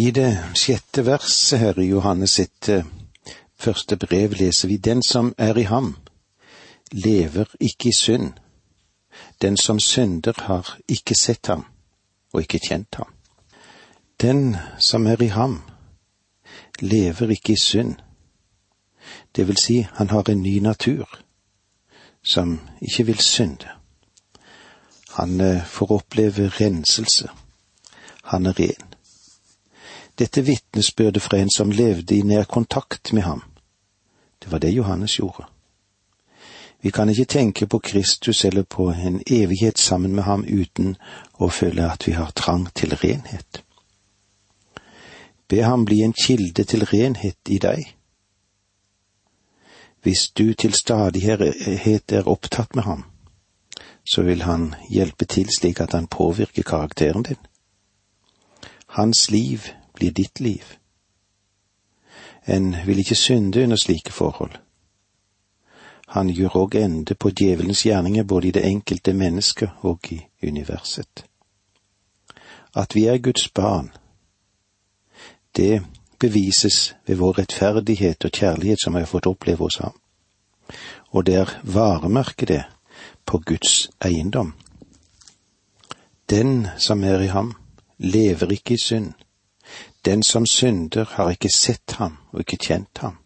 I det sjette verset her i Johannes sitt eh, første brev leser vi Den som er i ham, lever ikke i synd. Den som synder har ikke sett ham og ikke kjent ham. Den som er i ham, lever ikke i synd. Det vil si, han har en ny natur, som ikke vil synde. Han eh, får oppleve renselse. Han er ren. Dette vitnesbyrdet fra en som levde i nær kontakt med ham. Det var det Johannes gjorde. Vi kan ikke tenke på Kristus eller på en evighet sammen med ham uten å føle at vi har trang til renhet. Be ham bli en kilde til renhet i deg. Hvis du til stadighet er opptatt med ham, så vil han hjelpe til slik at han påvirker karakteren din. Hans liv blir ditt liv. En vil ikke synde under slike forhold. Han gjør òg ende på djevelens gjerninger både i det enkelte mennesket og i universet. At vi er Guds barn, det bevises ved vår rettferdighet og kjærlighet som vi har fått oppleve hos ham. Og det er varemerket det på Guds eiendom. Den som er i ham, lever ikke i synd. Den som synder, har ikke sett ham og ikke kjent ham.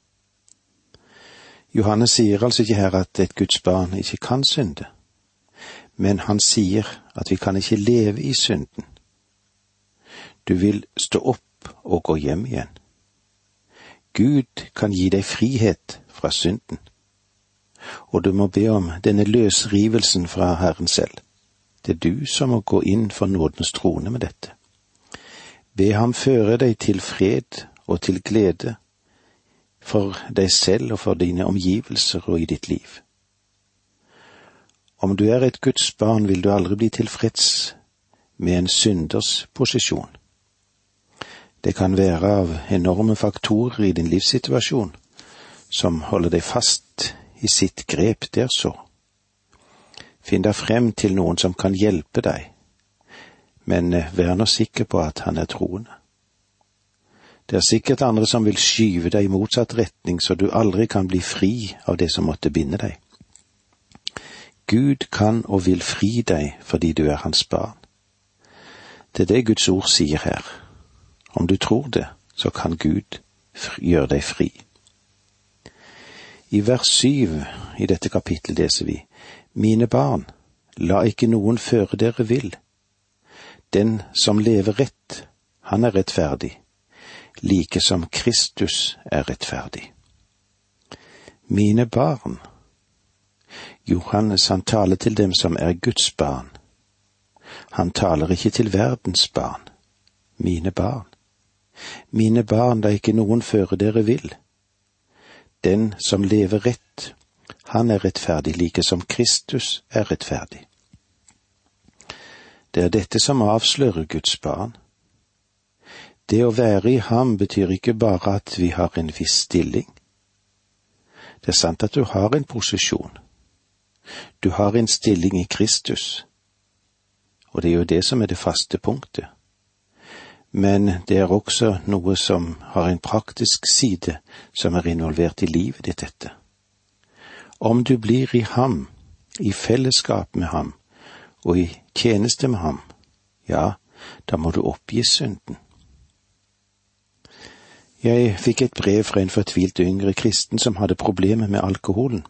Johannes sier altså ikke her at et Guds barn ikke kan synde, men han sier at vi kan ikke leve i synden. Du vil stå opp og gå hjem igjen. Gud kan gi deg frihet fra synden, og du må be om denne løsrivelsen fra Herren selv. Det er du som må gå inn for nådens trone med dette. Be ham føre deg til fred og til glede for deg selv og for dine omgivelser og i ditt liv. Om du er et Guds barn, vil du aldri bli tilfreds med en synders posisjon. Det kan være av enorme faktorer i din livssituasjon som holder deg fast i sitt grep der så. Finn deg frem til noen som kan hjelpe deg men eh, vær nå sikker på at han er troende. Det er sikkert andre som vil skyve deg i motsatt retning, så du aldri kan bli fri av det som måtte binde deg. Gud kan og vil fri deg fordi du er hans barn. Det er det Guds ord sier her. Om du tror det, så kan Gud gjøre deg fri. I vers syv i dette kapittelet leser vi, Mine barn, la ikke noen føre dere vill den som lever rett, han er rettferdig, like som Kristus er rettferdig. Mine barn. Johannes han taler til dem som er Guds barn. Han taler ikke til verdens barn. Mine barn. Mine barn, da ikke noen føre dere vil. Den som lever rett, han er rettferdig like som Kristus er rettferdig. Det er dette som avslører Guds barn. Det å være i ham betyr ikke bare at vi har en viss stilling. Det er sant at du har en posisjon. Du har en stilling i Kristus, og det er jo det som er det faste punktet. Men det er også noe som har en praktisk side som er involvert i livet ditt, dette. Om du blir i ham, i fellesskap med ham, og i tjeneste med ham, ja, da må du oppgi synden. Jeg fikk et brev fra en fortvilt yngre kristen som hadde problemer med alkoholen.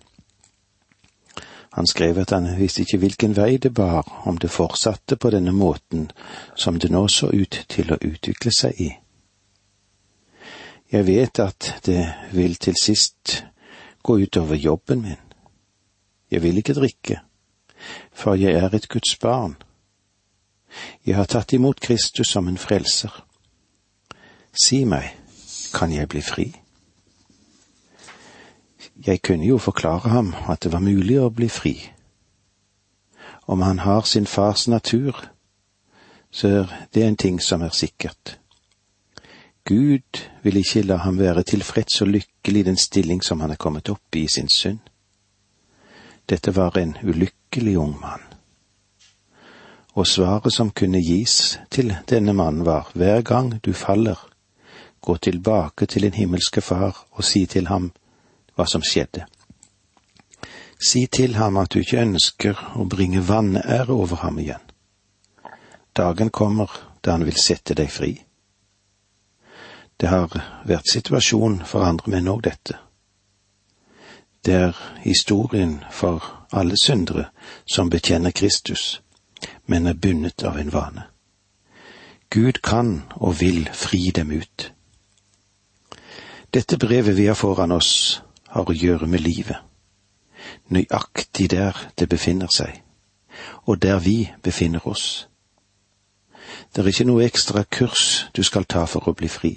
Han skrev at han visste ikke hvilken vei det bar om det fortsatte på denne måten som det nå så ut til å utvikle seg i. Jeg vet at det vil til sist gå utover jobben min. Jeg vil ikke drikke, for jeg er et Guds barn. Jeg har tatt imot Kristus som en frelser. Si meg, kan jeg bli fri? Jeg kunne jo forklare ham at det var mulig å bli fri. Om han har sin fars natur, så er det en ting som er sikkert. Gud vil ikke la ham være tilfreds og lykkelig i den stilling som han er kommet opp i i sin synd. Dette var en ulykkelig ung mann. Og svaret som kunne gis til denne mannen var hver gang du faller, gå tilbake til din himmelske Far og si til ham hva som skjedde. Si til ham at du ikke ønsker å bringe vanære over ham igjen. Dagen kommer da han vil sette deg fri. Det har vært situasjon for andre menn òg, dette. Det er historien for alle syndere som bekjenner Kristus, men er bundet av en vane. Gud kan og vil fri dem ut. Dette brevet vi har foran oss, har å gjøre med livet. Nøyaktig der det befinner seg, og der vi befinner oss. Det er ikke noe ekstra kurs du skal ta for å bli fri.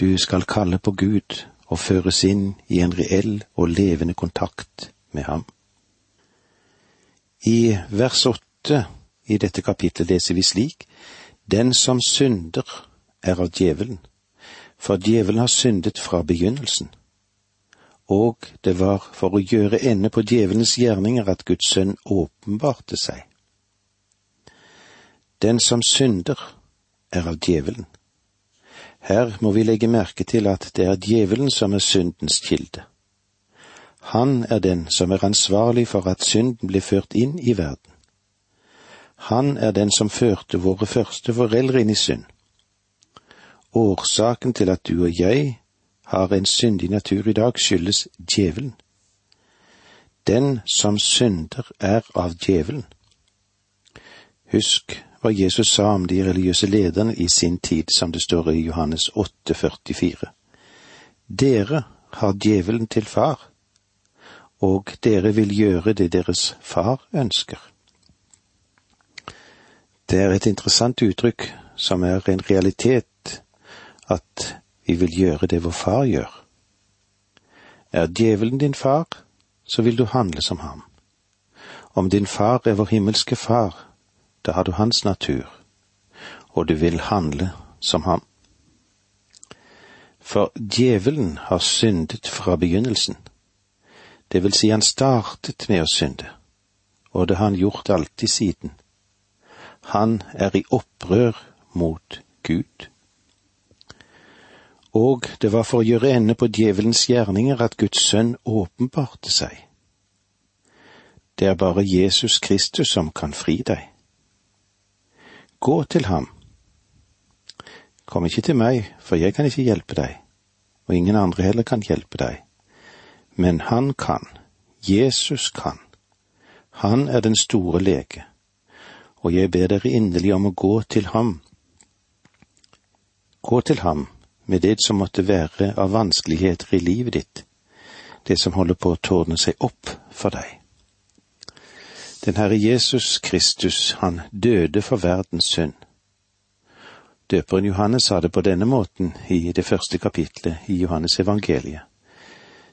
Du skal kalle på Gud og føres inn i en reell og levende kontakt med ham. I vers åtte i dette kapittelet leser vi slik:" Den som synder, er av djevelen, for djevelen har syndet fra begynnelsen. Og det var for å gjøre ende på djevelens gjerninger at Guds sønn åpenbarte seg. Den som synder, er av djevelen. Her må vi legge merke til at det er djevelen som er syndens kilde. Han er den som er ansvarlig for at synden blir ført inn i verden. Han er den som førte våre første foreldre inn i synd. Årsaken til at du og jeg har en syndig natur i dag, skyldes djevelen. Den som synder, er av djevelen. Husk hva Jesus sa om de religiøse lederne i sin tid, som det står i Johannes 8, 44. Dere har djevelen til far, og dere vil gjøre det deres far ønsker. Det er et interessant uttrykk som er en realitet, at vi vil gjøre det vår far gjør. Er djevelen din far, så vil du handle som ham. Om din far er vår himmelske far, da har du hans natur, og du vil handle som ham. For djevelen har syndet fra begynnelsen. Det vil si han startet med å synde, og det har han gjort alltid siden. Han er i opprør mot Gud. Og det var for å gjøre ende på djevelens gjerninger at Guds sønn åpenbarte seg. Det er bare Jesus Kristus som kan fri deg. Gå til ham. Kom ikke til meg, for jeg kan ikke hjelpe deg, og ingen andre heller kan hjelpe deg. Men han kan, Jesus kan. Han er den store lege og jeg ber dere inderlig om å gå til ham. Gå til ham med det som måtte være av vanskeligheter i livet ditt, det som holder på å tårne seg opp for deg. Den Herre Jesus Kristus, han døde for verdens synd. Døperen Johannes sa det på denne måten i det første kapitlet i Johannes evangeliet.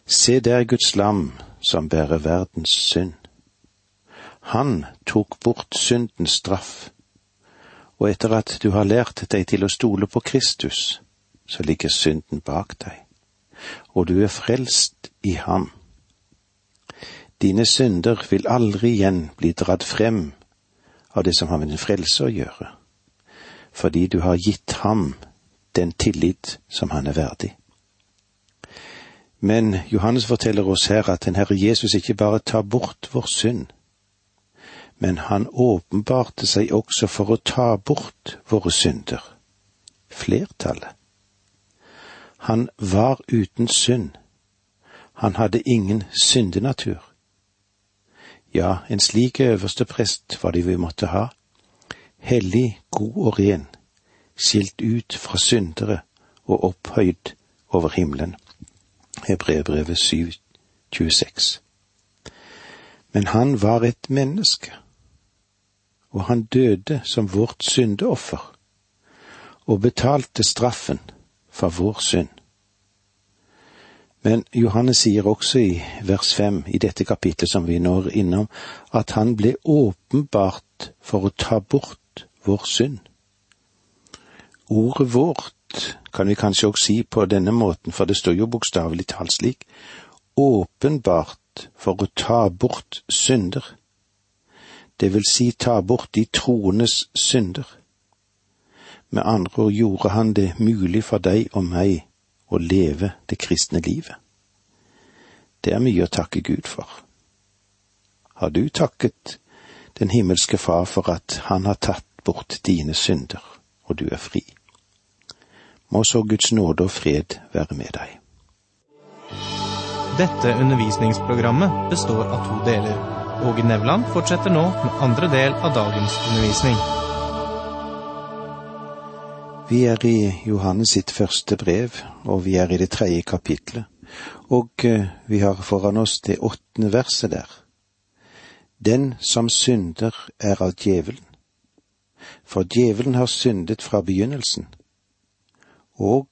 Se der Guds lam som bærer verdens synd. Han tok bort syndens straff, og etter at du har lært deg til å stole på Kristus, så ligger synden bak deg, og du er frelst i ham. Dine synder vil aldri igjen bli dratt frem av det som har med din frelse å gjøre, fordi du har gitt ham den tillit som han er verdig. Men Johannes forteller oss her at den Herre Jesus ikke bare tar bort vår synd, men han åpenbarte seg også for å ta bort våre synder, flertallet. Han var uten synd, han hadde ingen syndenatur. Ja, en slik øverste prest var det vi måtte ha, hellig, god og ren, skilt ut fra syndere og opphøyd over himmelen. Hebreerbrevet 7, 26. Men han var et menneske og han døde som vårt syndeoffer, og betalte straffen for vår synd. Men Johannes sier også i vers fem i dette kapitlet som vi når innom, at han ble åpenbart for å ta bort vår synd. Ordet vårt kan vi kanskje også si på denne måten, for det står jo bokstavelig talt slik, åpenbart for å ta bort synder det vil si ta bort de troendes synder. Med andre ord gjorde han det mulig for deg og meg å leve det kristne livet. Det er mye å takke Gud for. Har du takket den himmelske Far for at Han har tatt bort dine synder, og du er fri? Må så Guds nåde og fred være med deg. Dette undervisningsprogrammet består av to deler. Åge Nevland fortsetter nå med andre del av dagens undervisning. Vi er i Johannes sitt første brev, og vi er i det tredje kapitlet. Og eh, vi har foran oss det åttende verset der. Den som synder er av djevelen, for djevelen har syndet fra begynnelsen. Og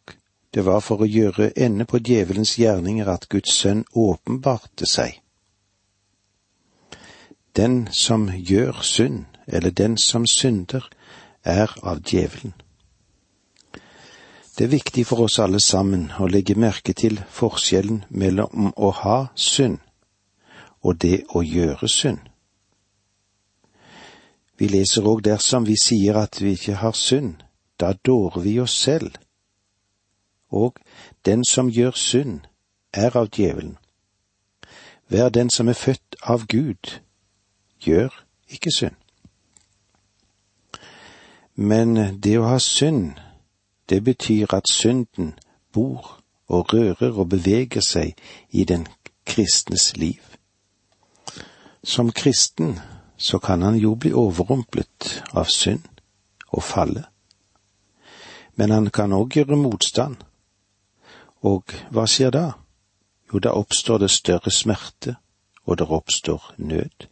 det var for å gjøre ende på djevelens gjerninger at Guds sønn åpenbarte seg. Den som gjør synd, eller den som synder, er av djevelen. Det er viktig for oss alle sammen å legge merke til forskjellen mellom å ha synd og det å gjøre synd. Vi leser òg dersom vi sier at vi ikke har synd, da dårer vi oss selv. Og den som gjør synd, er av djevelen. Vær den som er født av Gud, gjør ikke synd. Men det å ha synd det betyr at synden bor og rører og beveger seg i den kristnes liv. Som kristen så kan han jo bli overrumplet av synd og falle. Men han kan òg gjøre motstand. Og hva skjer da? Jo, da oppstår det større smerte, og det oppstår nød.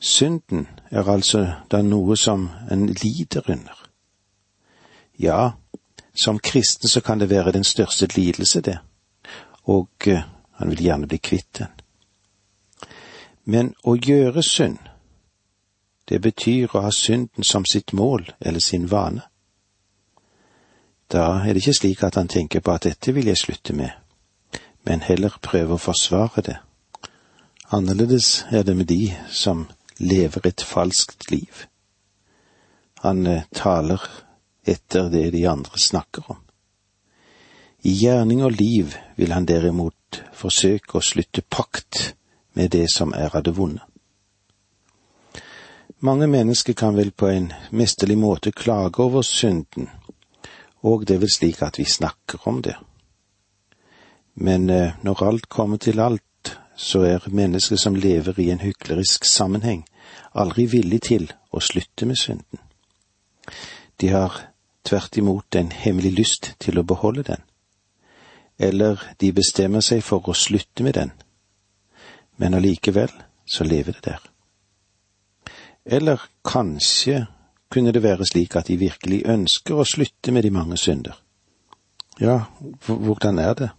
Synden er altså da noe som en lider under. Ja, som kristen så kan det være den største lidelse, det, og uh, han vil gjerne bli kvitt den. Men å gjøre synd, det betyr å ha synden som sitt mål eller sin vane. Da er det ikke slik at han tenker på at dette vil jeg slutte med, men heller prøve å forsvare det. Annerledes er det med de som lever et falskt liv. Han uh, taler etter det de andre snakker om. I gjerning og liv vil han derimot forsøke å slutte pakt med det som er av det vonde. Mange mennesker kan vel på en mesterlig måte klage over synden, og det er vel slik at vi snakker om det. Men eh, når alt kommer til alt, så er mennesker som lever i en hyklerisk sammenheng, aldri villig til å slutte med synden. De har tvert imot en hemmelig lyst til å beholde den, eller de bestemmer seg for å slutte med den, men allikevel så lever det der. Eller kanskje kunne det være slik at de virkelig ønsker å slutte med de mange synder. Ja, hvordan er det?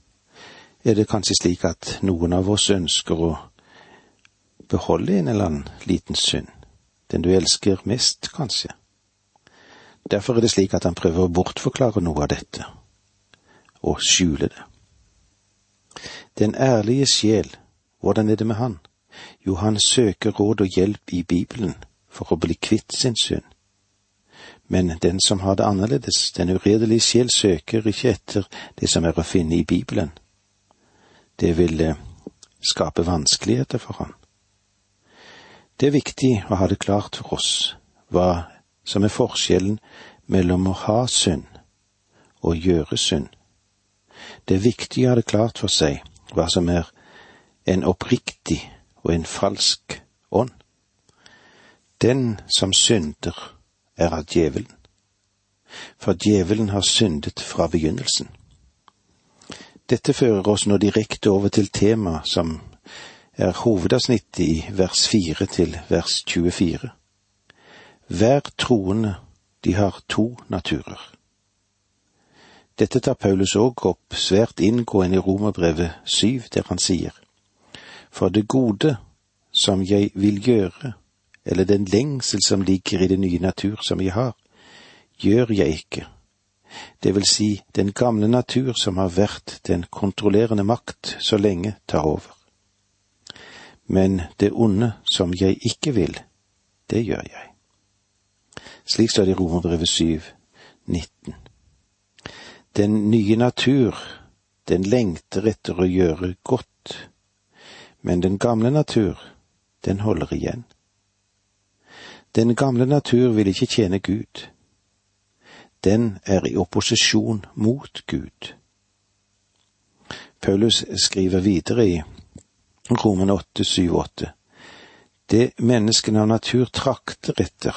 Er det kanskje slik at noen av oss ønsker å beholde en eller annen liten synd, den du elsker mest, kanskje? Derfor er det slik at han prøver å bortforklare noe av dette, og skjule det. Den ærlige sjel, hvordan er det med han? Jo, han søker råd og hjelp i Bibelen for å bli kvitt sin synd. Men den som har det annerledes, den uredelige sjel, søker ikke etter det som er å finne i Bibelen. Det vil eh, skape vanskeligheter for han. Det er viktig å ha det klart for oss hva som er forskjellen mellom å ha synd og gjøre synd. Det er viktig å ha det klart for seg hva som er en oppriktig og en falsk ånd. Den som synder, er av djevelen, for djevelen har syndet fra begynnelsen. Dette fører oss nå direkte over til temaet som er hovedavsnittet i vers fire til vers 24. Hver troende, de har to naturer. Dette tar Paulus òg opp svært inngående i Romerbrevet syv, der han sier, For det gode som jeg vil gjøre, eller den lengsel som ligger i den nye natur som jeg har, gjør jeg ikke. Det vil si, den gamle natur som har vært den kontrollerende makt så lenge, tar over. Men det onde som jeg ikke vil, det gjør jeg. Slik står det i Romerbrevet 7, 19. Den nye natur, den lengter etter å gjøre godt, men den gamle natur, den holder igjen. Den gamle natur vil ikke tjene Gud. Den er i opposisjon mot Gud. Paulus skriver videre i Romen 8, 7, 8. Det menneskene av natur trakter etter,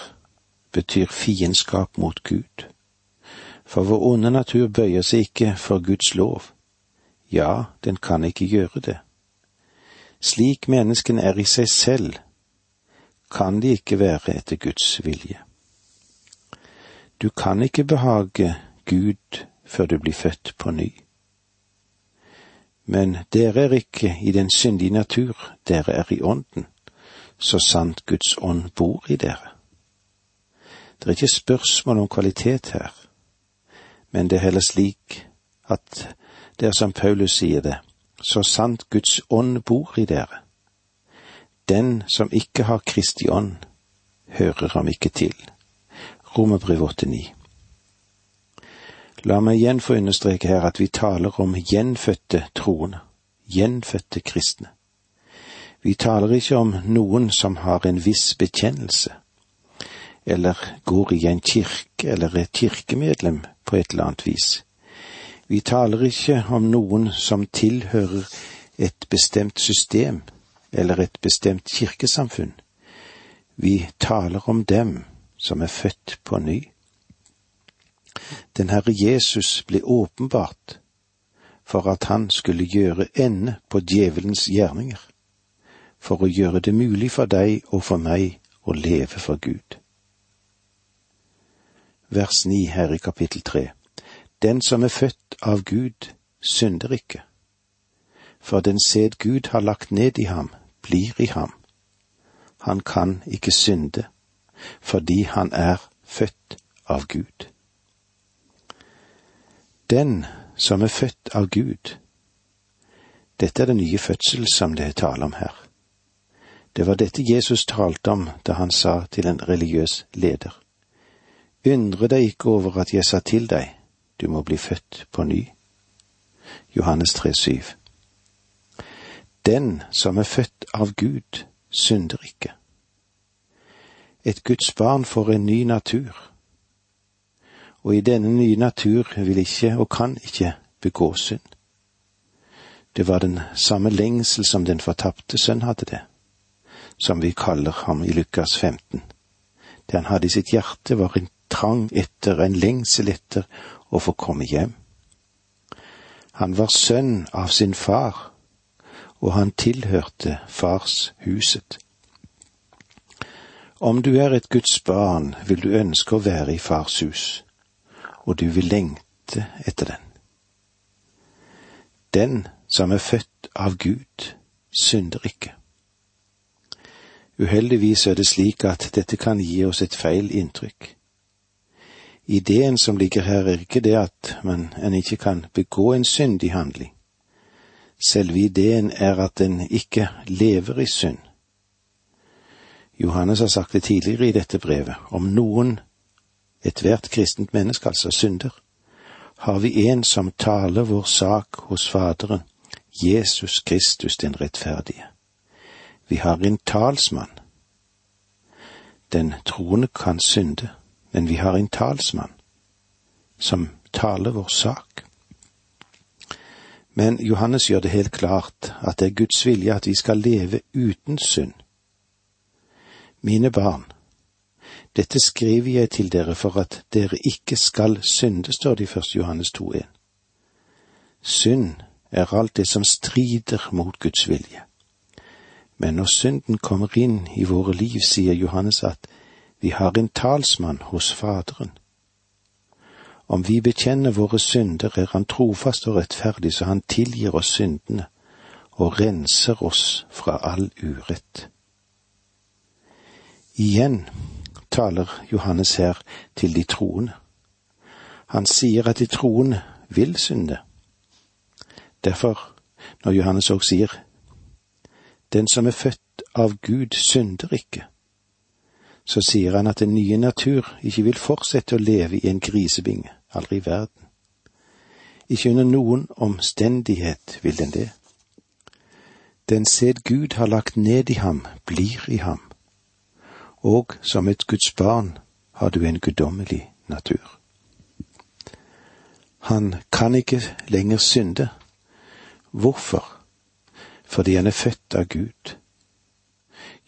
betyr fiendskap mot Gud. For vår onde natur bøyer seg ikke for Guds lov. Ja, den kan ikke gjøre det. Slik menneskene er i seg selv, kan de ikke være etter Guds vilje. Du kan ikke behage Gud før du blir født på ny. Men dere er ikke i den syndige natur, dere er i ånden, så sant Guds ånd bor i dere. Det er ikke spørsmål om kvalitet her, men det er heller slik at det er som Paulus sier det, så sant Guds ånd bor i dere. Den som ikke har Kristi ånd, hører ham ikke til. Romerbrev 89. La meg igjen få understreke her at vi taler om gjenfødte troende, gjenfødte kristne. Vi taler ikke om noen som har en viss bekjennelse, eller går i en kirke eller er kirkemedlem på et eller annet vis. Vi taler ikke om noen som tilhører et bestemt system eller et bestemt kirkesamfunn. Vi taler om dem som er født på ny. Den Herre Jesus ble åpenbart for at han skulle gjøre ende på djevelens gjerninger, for å gjøre det mulig for deg og for meg å leve for Gud. Vers 9 her i kapittel 3. Den som er født av Gud, synder ikke, for den sæd Gud har lagt ned i ham, blir i ham. Han kan ikke synde, fordi han er født av Gud. Den som er født av Gud. Dette er den nye fødsel som det er tale om her. Det var dette Jesus talte om da han sa til en religiøs leder. Undre deg ikke over at jeg sa til deg, du må bli født på ny. Johannes 3, 7. Den som er født av Gud, synder ikke. Et Guds barn får en ny natur, og i denne nye natur vil ikke og kan ikke begå synd. Det var den samme lengsel som den fortapte sønn hadde det, som vi kaller ham i Lukas 15. Det han hadde i sitt hjerte, var en trang etter, en lengsel etter å få komme hjem. Han var sønn av sin far, og han tilhørte fars huset. Om du er et Guds barn, vil du ønske å være i fars hus, og du vil lengte etter den. Den som er født av Gud, synder ikke. Uheldigvis er det slik at dette kan gi oss et feil inntrykk. Ideen som ligger her, er ikke det at man en ikke kan begå en syndig handling. Selve ideen er at en ikke lever i synd. Johannes har sagt det tidligere i dette brevet, om noen, ethvert kristent menneske altså, synder, har vi en som taler vår sak hos Faderen, Jesus Kristus den rettferdige. Vi har en talsmann. Den troende kan synde, men vi har en talsmann som taler vår sak. Men Johannes gjør det helt klart at det er Guds vilje at vi skal leve uten synd. Mine barn, dette skriver jeg til dere for at dere ikke skal synde, står det i 1. Johannes 2,1. Synd er alt det som strider mot Guds vilje. Men når synden kommer inn i våre liv, sier Johannes at vi har en talsmann hos Faderen. Om vi bekjenner våre synder, er Han trofast og rettferdig, så Han tilgir oss syndene og renser oss fra all urett. Igjen taler Johannes her til de troende. Han sier at de troende vil synde. Derfor, når Johannes òg sier den som er født av Gud, synder ikke, så sier han at den nye natur ikke vil fortsette å leve i en grisebinge, aldri i verden. Ikke under noen omstendighet vil den det. Den sed Gud har lagt ned i ham, blir i ham, og som et Guds barn har du en guddommelig natur. Han kan ikke lenger synde. Hvorfor? Fordi han er født av Gud.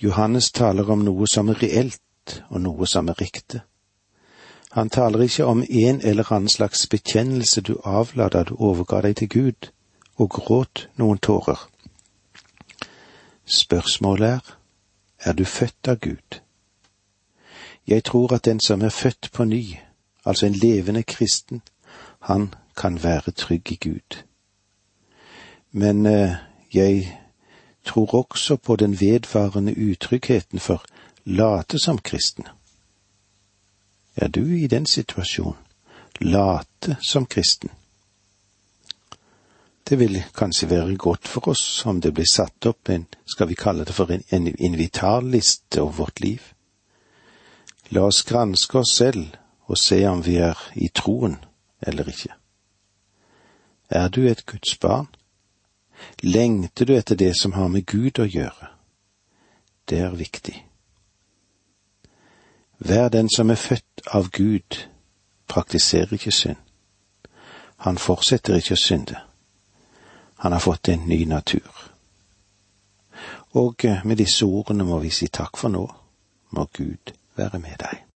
Johannes taler om noe som er reelt, og noe som er riktig. Han taler ikke om en eller annen slags bekjennelse du avla da du overga deg til Gud og gråt noen tårer. Spørsmålet er, er du født av Gud? Jeg tror at den som er født på ny, altså en levende kristen, han kan være trygg i Gud. Men eh, jeg tror også på den vedvarende utryggheten for late som kristne. Er du i den situasjonen? Late som kristen? Det vil kanskje være godt for oss om det blir satt opp en, skal vi kalle det for en, en invitarliste over vårt liv. La oss granske oss selv og se om vi er i troen eller ikke. Er du et Guds barn? Lengter du etter det som har med Gud å gjøre? Det er viktig. Hver den som er født av Gud, praktiserer ikke synd. Han fortsetter ikke å synde. Han har fått en ny natur. Og med disse ordene må vi si takk for nå. Må Gud være med deg.